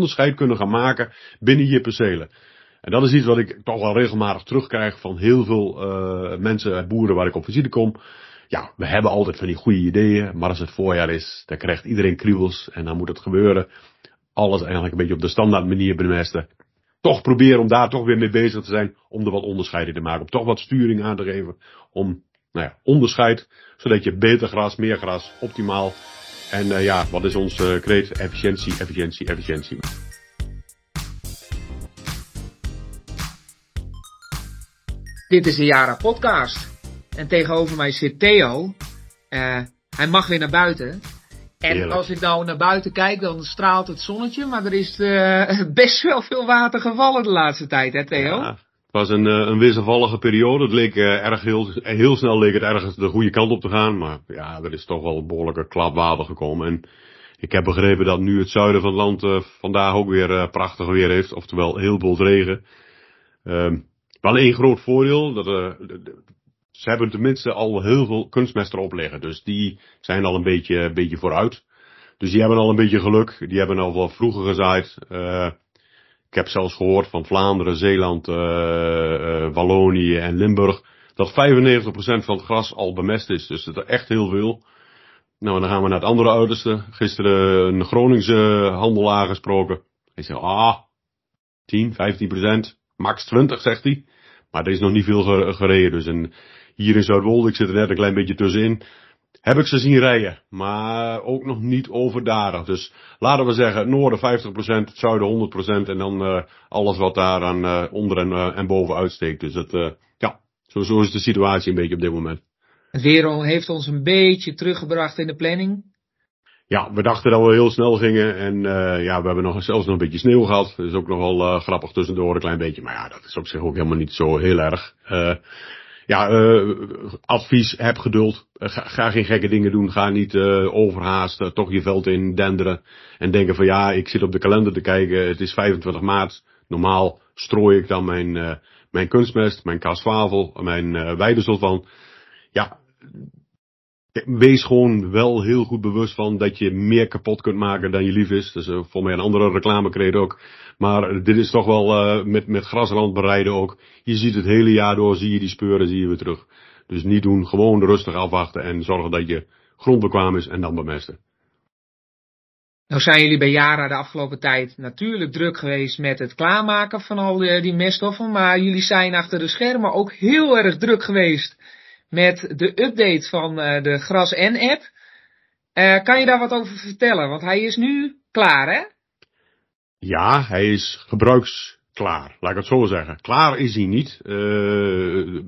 onderscheid kunnen gaan maken binnen je percelen. En dat is iets wat ik toch wel regelmatig terugkrijg van heel veel uh, mensen, boeren waar ik op visite kom. Ja, we hebben altijd van die goede ideeën, maar als het voorjaar is, dan krijgt iedereen kriebels en dan moet het gebeuren. Alles eigenlijk een beetje op de standaard manier bemesten. Toch proberen om daar toch weer mee bezig te zijn, om er wat onderscheiden te maken. Om toch wat sturing aan te geven, om nou ja, onderscheid, zodat je beter gras, meer gras, optimaal. En uh, ja, wat is uh, kreet? Efficiëntie, efficiëntie, efficiëntie. Dit is de Jara podcast. En tegenover mij zit Theo. Uh, hij mag weer naar buiten. En Heerlijk. als ik nou naar buiten kijk, dan straalt het zonnetje. Maar er is uh, best wel veel water gevallen de laatste tijd, hè Theo? Ja, het was een, uh, een wisselvallige periode. Het leek uh, erg heel, heel snel leek het ergens de goede kant op te gaan. Maar ja, er is toch wel een behoorlijke klap water gekomen. En ik heb begrepen dat nu het zuiden van het land uh, vandaag ook weer prachtig weer heeft. Oftewel heel veel regen. Ehm, wel één groot voordeel. Dat, ze hebben tenminste al heel veel kunstmest erop liggen. Dus die zijn al een beetje, een beetje vooruit. Dus die hebben al een beetje geluk. Die hebben al wel vroeger gezaaid. Ik heb zelfs gehoord van Vlaanderen, Zeeland, uh, uh, Wallonië en Limburg. Dat 95% van het gras al bemest is. Dus dat is echt heel veel. Nou, dan gaan we naar het andere uiterste. Gisteren een Groningse handelaar gesproken. Hij zei, ah, 10, 15%, max 20, zegt hij. Maar er is nog niet veel gereden. Dus en hier in Zuidwolde, ik zit er net een klein beetje tussenin, heb ik ze zien rijden. Maar ook nog niet overdadig. Dus laten we zeggen, het noorden 50%, het zuiden 100% en dan uh, alles wat daar aan uh, onder en, uh, en boven uitsteekt. Dus het, ja, zo, zo is de situatie een beetje op dit moment. Het weer heeft ons een beetje teruggebracht in de planning. Ja, we dachten dat we heel snel gingen en ja, we hebben nog, zelfs nog een beetje sneeuw gehad. Dat is ook nog wel grappig tussendoor een klein beetje. Maar ja, dat is op zich ook helemaal niet zo heel erg ja, uh, advies, heb geduld. Uh, ga, geen gekke dingen doen. Ga niet uh, overhaasten, toch je veld in denderen. En denken van ja, ik zit op de kalender te kijken. Het is 25 maart. Normaal strooi ik dan mijn, mijn kunstmest, mijn kaasvavel, mijn uh, weidesulfan. Ja, wees gewoon wel heel goed bewust van dat je meer kapot kunt maken dan je lief is. Dus uh, voor mij een andere reclamecreet ook. Maar dit is toch wel uh, met, met grasland bereiden ook. Je ziet het hele jaar door, zie je die speuren, zie je weer terug. Dus niet doen, gewoon rustig afwachten en zorgen dat je grond bekwaam is en dan bemesten. Nou zijn jullie bij Jara de afgelopen tijd natuurlijk druk geweest met het klaarmaken van al die meststoffen. Maar jullie zijn achter de schermen ook heel erg druk geweest met de update van uh, de Gras N-app. Uh, kan je daar wat over vertellen? Want hij is nu klaar, hè? Ja, hij is gebruiksklaar. Laat ik het zo zeggen. Klaar is hij niet. Uh,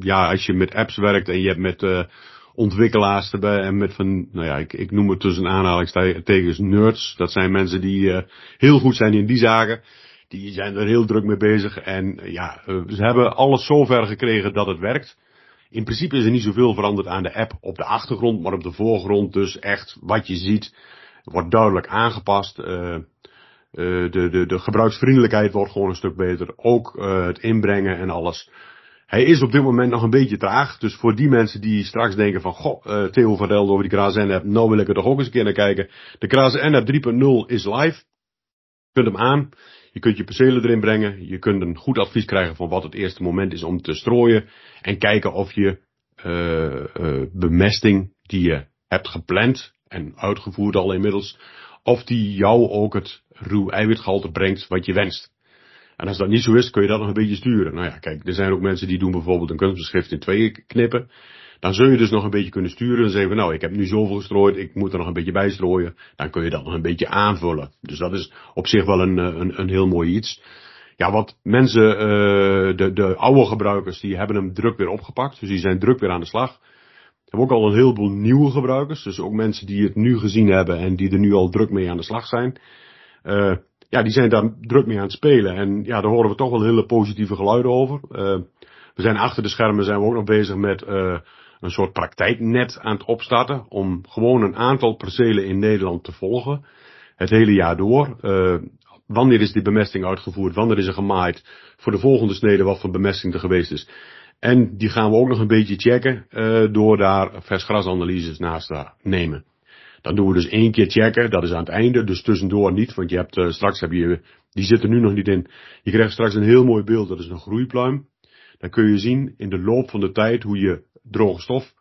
ja, als je met apps werkt en je hebt met ontwikkelaars erbij en met van, nou ja, ik, ik noem het tussen aanhalingstekens nerds. Dat zijn mensen die heel goed zijn in die zaken. Die zijn er heel druk mee bezig. En ja, ze hebben alles zover gekregen dat het werkt. In principe is er niet zoveel veranderd aan de app op de achtergrond, maar op de voorgrond dus echt wat je ziet wordt duidelijk aangepast. Uh, uh, de, de, de gebruiksvriendelijkheid wordt gewoon een stuk beter. Ook uh, het inbrengen en alles. Hij is op dit moment nog een beetje traag. Dus voor die mensen die straks denken van, goh, uh, Theo vertelde over die Krazen app, nou wil ik er toch ook eens een keer naar kijken. De Krazen app 3.0 is live. Kunt hem aan. Je kunt je percelen erin brengen. Je kunt een goed advies krijgen van wat het eerste moment is om te strooien. En kijken of je uh, uh, bemesting die je hebt gepland en uitgevoerd al inmiddels, of die jou ook het ruw eiwitgehalte brengt wat je wenst. En als dat niet zo is, kun je dat nog een beetje sturen. Nou ja, kijk, er zijn ook mensen die doen bijvoorbeeld een kunstbeschrift in tweeën knippen. Dan zul je dus nog een beetje kunnen sturen en zeggen, nou, ik heb nu zoveel gestrooid, ik moet er nog een beetje bij strooien. Dan kun je dat nog een beetje aanvullen. Dus dat is op zich wel een, een, een heel mooi iets. Ja, wat mensen, uh, de, de oude gebruikers, die hebben hem druk weer opgepakt. Dus die zijn druk weer aan de slag. We hebben ook al een heleboel nieuwe gebruikers. Dus ook mensen die het nu gezien hebben en die er nu al druk mee aan de slag zijn. Uh, ja, die zijn daar druk mee aan het spelen. En ja, daar horen we toch wel hele positieve geluiden over. We zijn achter de schermen zijn we ook nog bezig met een soort praktijknet aan het opstarten. Om gewoon een aantal percelen in Nederland te volgen. Het hele jaar door. Uh, wanneer is die bemesting uitgevoerd? Wanneer is er gemaaid? Voor de volgende snede wat voor bemesting er geweest is. En die gaan we ook nog een beetje checken uh, door daar versgrasanalyses naast te nemen. Dan doen we dus één keer checken, dat is aan het einde, dus tussendoor niet, want je hebt, uh, straks heb je, die zitten nu nog niet in. Je krijgt straks een heel mooi beeld, dat is een groeipluim. Dan kun je zien in de loop van de tijd hoe je droge stof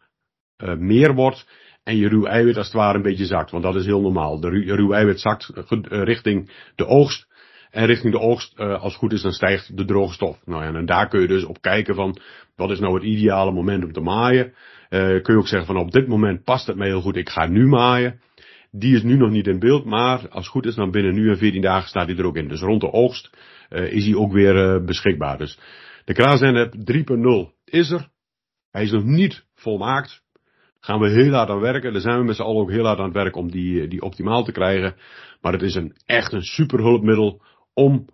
uh, meer wordt en je ruw eiwit als het ware een beetje zakt, want dat is heel normaal. De ruw eiwit zakt richting de oogst en richting de oogst, uh, als het goed is, dan stijgt de droge stof. Nou ja, en daar kun je dus op kijken van, wat is nou het ideale moment om te maaien. Uh, kun je ook zeggen van, op dit moment past het mij heel goed, ik ga nu maaien. Die is nu nog niet in beeld, maar als het goed is, dan binnen nu en 14 dagen staat hij er ook in. Dus rond de oogst uh, is hij ook weer beschikbaar. Dus de Kraasennep 3.0 is er. Hij is nog niet volmaakt. Gaan we heel hard aan werken. Daar zijn we met z'n allen ook heel hard aan het werk om die, die optimaal te krijgen. Maar het is een, echt een super hulpmiddel om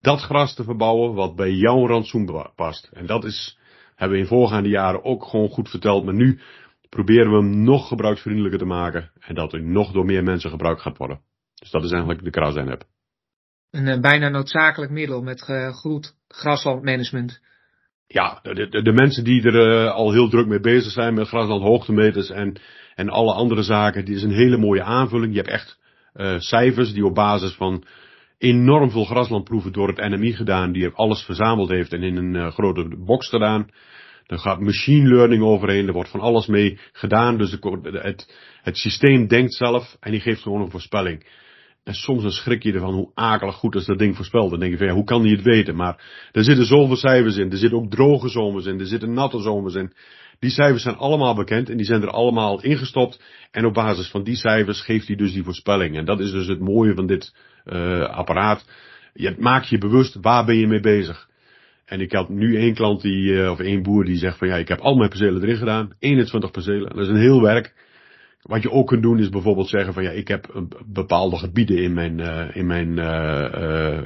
dat gras te verbouwen wat bij jouw rantsoen past. En dat is, hebben we in voorgaande jaren ook gewoon goed verteld. Maar nu proberen we hem nog gebruiksvriendelijker te maken. En dat er nog door meer mensen gebruikt gaat worden. Dus dat is eigenlijk de Krazen-app. Een uh, bijna noodzakelijk middel met uh, goed graslandmanagement. Ja, de, de, de, mensen die er uh, al heel druk mee bezig zijn met graslandhoogtemeters en, en alle andere zaken, die is een hele mooie aanvulling. Je hebt echt cijfers die op basis van enorm veel graslandproeven door het NMI gedaan, die alles verzameld heeft en in een uh, grote box gedaan. Er gaat machine learning overheen, er wordt van alles mee gedaan, dus het, het systeem denkt zelf en die geeft gewoon een voorspelling. En soms dan schrik je ervan hoe akelig goed is dat ding voorspelt. Dan denk je van ja, hoe kan hij het weten? Maar er zitten zoveel cijfers in. Er zitten ook droge zomers in. Er zitten natte zomers in. Die cijfers zijn allemaal bekend en die zijn er allemaal ingestopt. En op basis van die cijfers geeft hij dus die voorspelling. En dat is dus het mooie van dit uh, apparaat. Je maakt je bewust waar ben je mee bezig. En ik had nu één klant die, uh, of één boer die zegt van ja, ik heb al mijn percelen erin gedaan. 21 percelen. Dat is een heel werk. Wat je ook kunt doen is bijvoorbeeld zeggen van ja, ik heb bepaalde gebieden in mijn, uh, in mijn uh,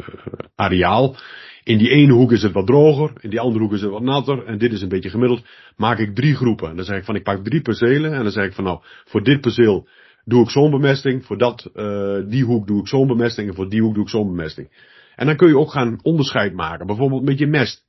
areaal. In die ene hoek is het wat droger, in die andere hoek is het wat natter en dit is een beetje gemiddeld. Maak ik drie groepen. En dan zeg ik van ik pak drie percelen en dan zeg ik van nou, voor dit perceel doe ik zo'n bemesting, voor dat, uh, die hoek doe ik zo'n bemesting en voor die hoek doe ik zo'n bemesting. En dan kun je ook gaan onderscheid maken, bijvoorbeeld met je mest.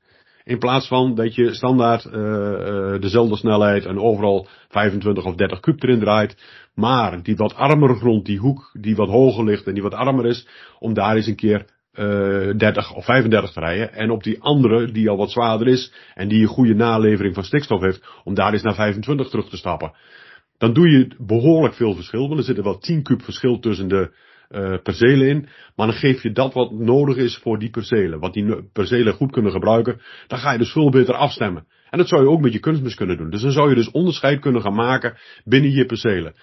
In plaats van dat je standaard uh, uh, dezelfde snelheid en overal 25 of 30 kub erin draait. Maar die wat armere grond, die hoek die wat hoger ligt en die wat armer is, om daar eens een keer uh, 30 of 35 te rijden. En op die andere, die al wat zwaarder is en die een goede nalevering van stikstof heeft, om daar eens naar 25 terug te stappen dan doe je behoorlijk veel verschil. Want er zit er wel 10 kub verschil tussen de uh, percelen in. Maar dan geef je dat wat nodig is voor die percelen. Wat die percelen goed kunnen gebruiken. Dan ga je dus veel beter afstemmen. En dat zou je ook met je kunstmis kunnen doen. Dus dan zou je dus onderscheid kunnen gaan maken binnen je percelen.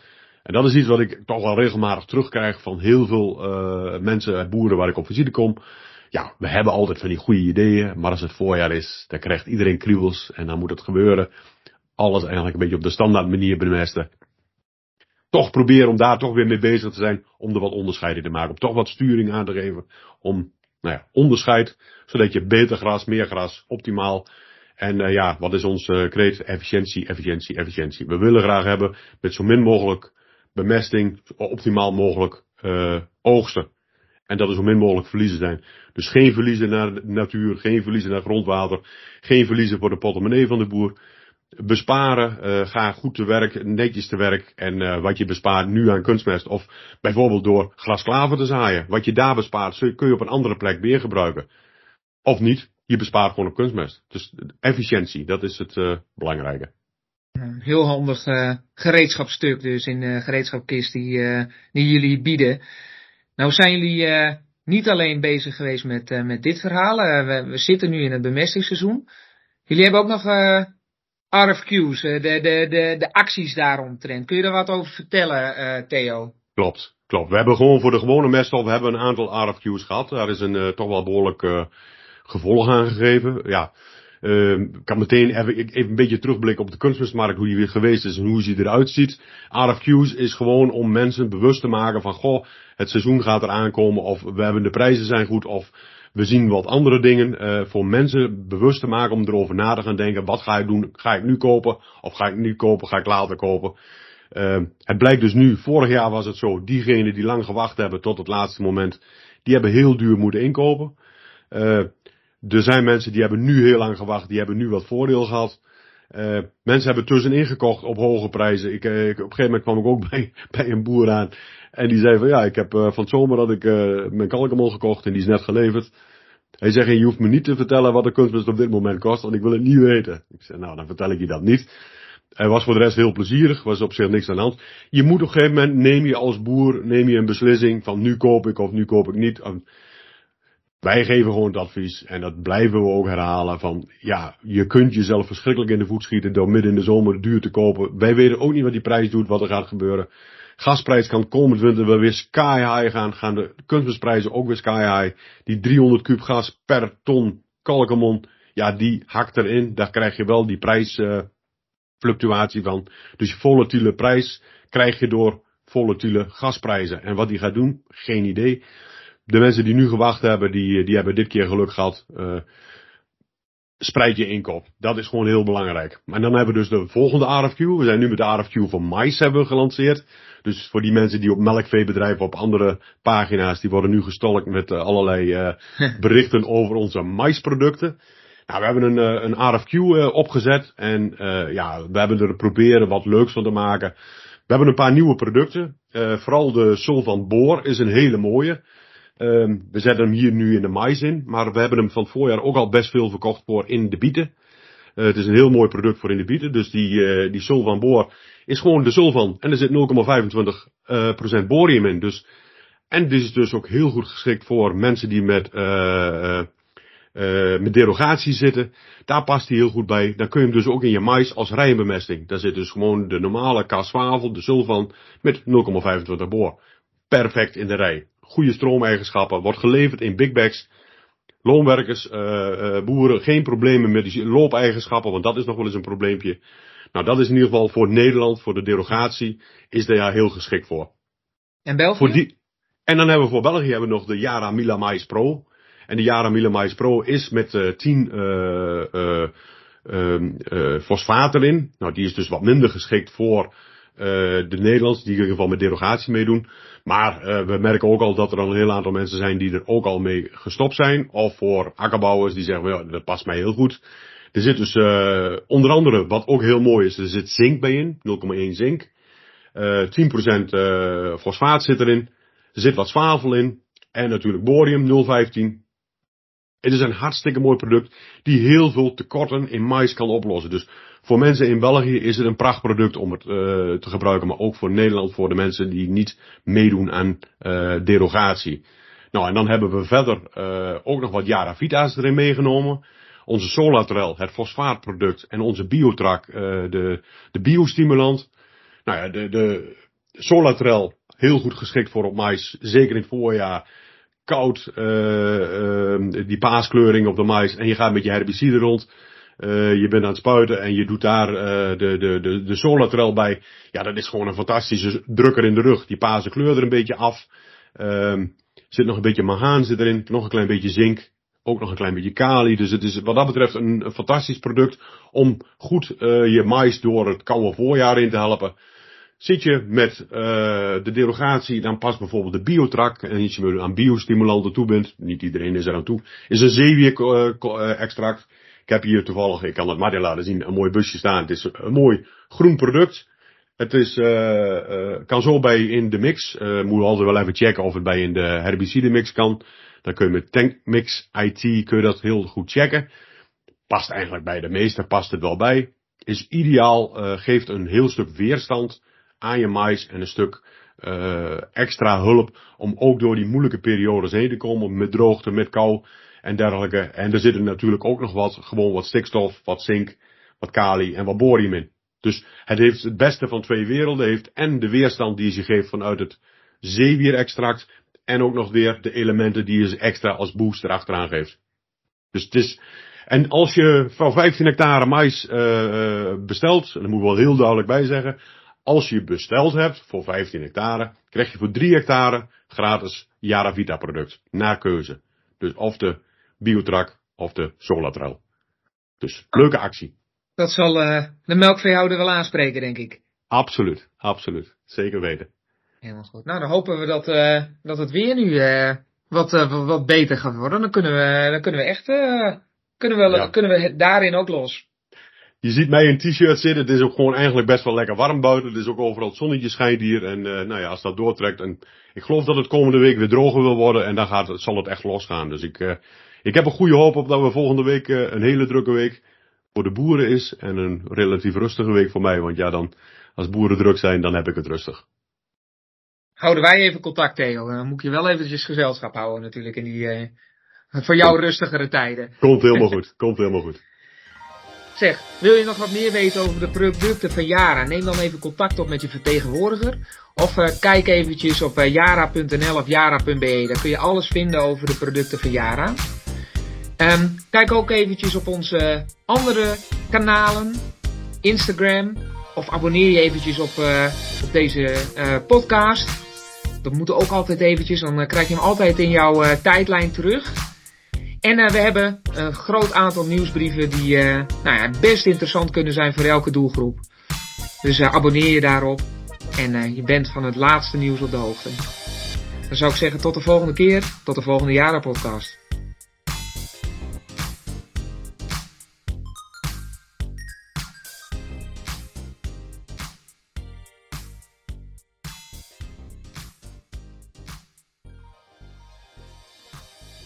En dat is iets wat ik toch wel regelmatig terugkrijg van heel veel uh, mensen, boeren waar ik op visite kom. Ja, we hebben altijd van die goede ideeën, maar als het voorjaar is, dan krijgt iedereen kriebels en dan moet het gebeuren alles eigenlijk een beetje op de standaard manier bemesten. Toch proberen om daar toch weer mee bezig te zijn. Om er wat onderscheiden te maken. Om toch wat sturing aan te geven. Om nou ja, onderscheid. Zodat je beter gras, meer gras, optimaal. En uh, ja, wat is onze uh, kreet? Efficiëntie, efficiëntie, efficiëntie. We willen graag hebben met zo min mogelijk bemesting, optimaal mogelijk uh, oogsten. En dat er zo min mogelijk verliezen zijn. Dus geen verliezen naar de natuur, geen verliezen naar grondwater, geen verliezen voor de portemonnee van de boer besparen, uh, ga goed te werk, netjes te werk en uh, wat je bespaart nu aan kunstmest of bijvoorbeeld door glasklaver te zaaien. Wat je daar bespaart kun je op een andere plek weer gebruiken. Of niet, je bespaart gewoon op kunstmest. Dus efficiëntie, dat is het uh, belangrijke. Heel handig gereedschapstuk dus in de gereedschapkist die, jullie bieden. Nou zijn jullie niet alleen bezig geweest met, met dit verhaal. We, we, zitten nu in het bemestingsseizoen. Jullie hebben ook nog RFQ's, eh, de, de, de, de acties daaromtrent. Kun je er wat over vertellen, uh, Theo? Klopt, klopt. We hebben gewoon voor de gewone meststof we hebben een aantal RFQ's gehad. Daar is een uh, toch wel behoorlijk uh, gevolg aan gegeven. Ja, ik kan meteen even, even een beetje terugblikken op de kunstmestmarkt, hoe die weer geweest is en hoe ze eruit ziet. RFQ's is gewoon om mensen bewust te maken van, goh, het seizoen gaat eraan komen, of we hebben de prijzen zijn goed, of we zien wat andere dingen uh, voor mensen bewust te maken om erover na te gaan denken. Wat ga ik doen? Ga ik nu kopen? Of ga ik nu kopen? Ga ik later kopen? Uh, het blijkt dus nu, vorig jaar was het zo, diegenen die lang gewacht hebben tot het laatste moment, die hebben heel duur moeten inkopen. Uh, er zijn mensen die hebben nu heel lang gewacht, die hebben nu wat voordeel gehad. Uh, mensen hebben tussenin gekocht op hoge prijzen. Ik, uh, ik, op een gegeven moment kwam ik ook bij, bij een boer aan. En die zei van ja, ik heb uh, van het zomer dat ik mijn kalkemol gekocht en die is net geleverd. Hij zegt, je hoeft me niet te vertellen wat de kunstmest op dit moment kost, want ik wil het niet weten. Ik zei, nou dan vertel ik je dat niet. Hij was voor de rest heel plezierig, was op zich niks aan de hand. Je moet op een gegeven moment, neem je als boer, neem je een beslissing van nu koop ik of nu koop ik niet. Wij geven gewoon het advies, en dat blijven we ook herhalen, van ja, je kunt jezelf verschrikkelijk in de voet schieten door midden in de zomer duur te kopen. Wij weten ook niet wat die prijs doet, wat er gaat gebeuren. Gasprijs kan komend winter wel weer sky high gaan, gaan de kunstmestprijzen ook weer sky high. Die 300 kub gas per ton kalkemon, ja, die hakt erin. Daar krijg je wel die prijsfluctuatie uh, van. Dus volatiele prijs krijg je door volatiele gasprijzen. En wat die gaat doen, geen idee de mensen die nu gewacht hebben, die, die hebben dit keer geluk gehad. Uh, spreid je inkoop. Dat is gewoon heel belangrijk. En dan hebben we dus de volgende RFQ. We zijn nu met de RFQ voor mais hebben we gelanceerd. Dus voor die mensen die op melkveebedrijven op andere pagina's, die worden nu gestolkt met uh, allerlei uh, berichten over onze maisproducten. Nou, we hebben een, een RFQ opgezet en ja, we hebben er proberen wat leuks van te maken. We hebben een paar nieuwe producten. vooral de Sol van Boor is een hele mooie. Um, we zetten hem hier nu in de mais in, maar we hebben hem van het voorjaar ook al best veel verkocht voor in de bieten. Uh, het is een heel mooi product voor in de bieten, dus die, uh, die sulfan boor is gewoon de sulfan en er zit 0,25% uh, borium in. Dus, en dit is dus ook heel goed geschikt voor mensen die met, uh, met derogatie zitten. Daar past hij heel goed bij. Dan kun je hem dus ook in je mais als rijmbemesting. Daar zit dus gewoon de normale K12, de sulfan, met 0,25 boor. Perfect in de rij goede stroomeigenschappen, wordt geleverd in big bags. Loonwerkers, uh, uh, boeren, geen problemen met die loopeigenschappen, want dat is nog wel eens een probleempje. Nou, dat is in ieder geval voor Nederland, voor de derogatie, is daar heel geschikt voor. En België? Voor die, en dan hebben we voor België hebben we nog de Yara Mila Mais Pro. En de Yara Mila Mais Pro is met uh, 10 uh, uh, fosfaten in. Nou, die is dus wat minder geschikt voor de Nederlanders, die in ieder geval met derogatie meedoen. Maar uh, we merken ook al dat er een heel aantal mensen zijn die er ook al mee gestopt zijn. Of voor akkerbouwers die zeggen, ja, dat past mij heel goed. Er zit dus uh, onder andere, wat ook heel mooi is, er zit zink bij in, 0,1 zink. Uh, 10% uh, fosfaat zit erin. Er zit wat zwavel in. En natuurlijk borium, 0,15. Het is een hartstikke mooi product die heel veel tekorten in mais kan oplossen. Dus voor mensen in België is het een prachtproduct om het uh, te gebruiken, maar ook voor Nederland, voor de mensen die niet meedoen aan uh, derogatie. Nou, en dan hebben we verder uh, ook nog wat Yaravita's erin meegenomen. Onze Solatrel, het fosfaatproduct, en onze Biotrack, de, de biostimulant. Nou ja, de, de Solatrel, heel goed geschikt voor op mais, zeker in het voorjaar koud, uh, die paaskleuring op de mais en je gaat met je herbicide rond. Uh, je bent aan het spuiten en je doet daar uh, de, de, de, de solatrel bij. Ja, dat is gewoon een fantastische drukker in de rug. Die paarse kleur er een beetje af. Um, zit nog een beetje mahaan zit erin. Nog een klein beetje zink. Ook nog een klein beetje kali. Dus het is wat dat betreft een, fantastisch product om goed uh, je mais door het koude voorjaar in te helpen. Zit je met de derogatie, dan past bijvoorbeeld de biotrak. En als je aan biostimulanten toe bent, niet iedereen is er aan toe, is een zeewier-extract. Ik heb hier toevallig, ik kan het Marja laten zien, een mooi busje staan. Het is een mooi groen product. Het is, uh, uh, kan zo bij in de mix. Uh, moet altijd wel even checken of het bij in de herbicide mix kan. Dan kun je met Tankmix IT kun je dat heel goed checken. Past eigenlijk bij de meeste, past het wel bij. Is ideaal, geeft een heel stuk weerstand aan je mais en een stuk extra hulp om ook door die moeilijke periodes heen te komen met droogte, met kou en dergelijke. En er zitten natuurlijk ook nog wat, gewoon wat stikstof, wat zink, wat kali en wat borium in. Dus het heeft het beste van twee werelden. heeft en de weerstand die je geeft vanuit het zeewierextract. En ook nog weer de elementen die je extra als booster achteraan geeft. Dus het is, en als je van 15 hectare mais uh, bestelt, en dat moet ik wel heel duidelijk bij zeggen. Als je besteld hebt voor 15 hectare, krijg je voor 3 hectare gratis Yaravita product. Naar keuze. Dus of de Biotrak of de Solatrail. Dus leuke actie. Dat zal uh, de melkveehouder wel aanspreken, denk ik. Absoluut, absoluut. Zeker weten. Helemaal goed. Nou, dan hopen we dat, uh, dat het weer nu uh, wat, wat beter gaat worden. Dan kunnen we, dan kunnen we echt kunnen we, ja. kunnen we daarin ook los. je ziet mij in t-shirt zitten. Het is ook gewoon eigenlijk best wel lekker warm buiten. Het is ook overal het zonnetje schijnt hier. En nou ja, als dat doortrekt. En ik geloof dat het komende week weer droger wil worden. En dan gaat het, zal het echt losgaan. Dus ik, ik heb een goede hoop op dat we volgende week uh, een hele drukke week voor de boeren is. En een relatief rustige week voor mij. Want ja, dan, als boeren druk zijn, dan heb ik het rustig. Houden wij even contact, Theo. Dan moet je wel eventjes gezelschap houden natuurlijk in die, voor jou rustigere tijden. Komt helemaal goed. Komt helemaal goed. Zeg, wil je nog wat meer weten over de producten van Yara? Neem dan even contact op met je vertegenwoordiger. Of uh, kijk eventjes op uh, yara.nl of yara.be. Daar kun je alles vinden over de producten van Yara. Um, kijk ook eventjes op onze andere kanalen. Instagram. Of abonneer je eventjes op, uh, op deze podcast. Dat moet ook altijd eventjes. Dan krijg je hem altijd in jouw tijdlijn terug. En we hebben een groot aantal nieuwsbrieven die nou ja, best interessant kunnen zijn voor elke doelgroep. Dus abonneer je daarop en je bent van het laatste nieuws op de hoogte. Dan zou ik zeggen tot de volgende keer, tot de volgende Jara podcast.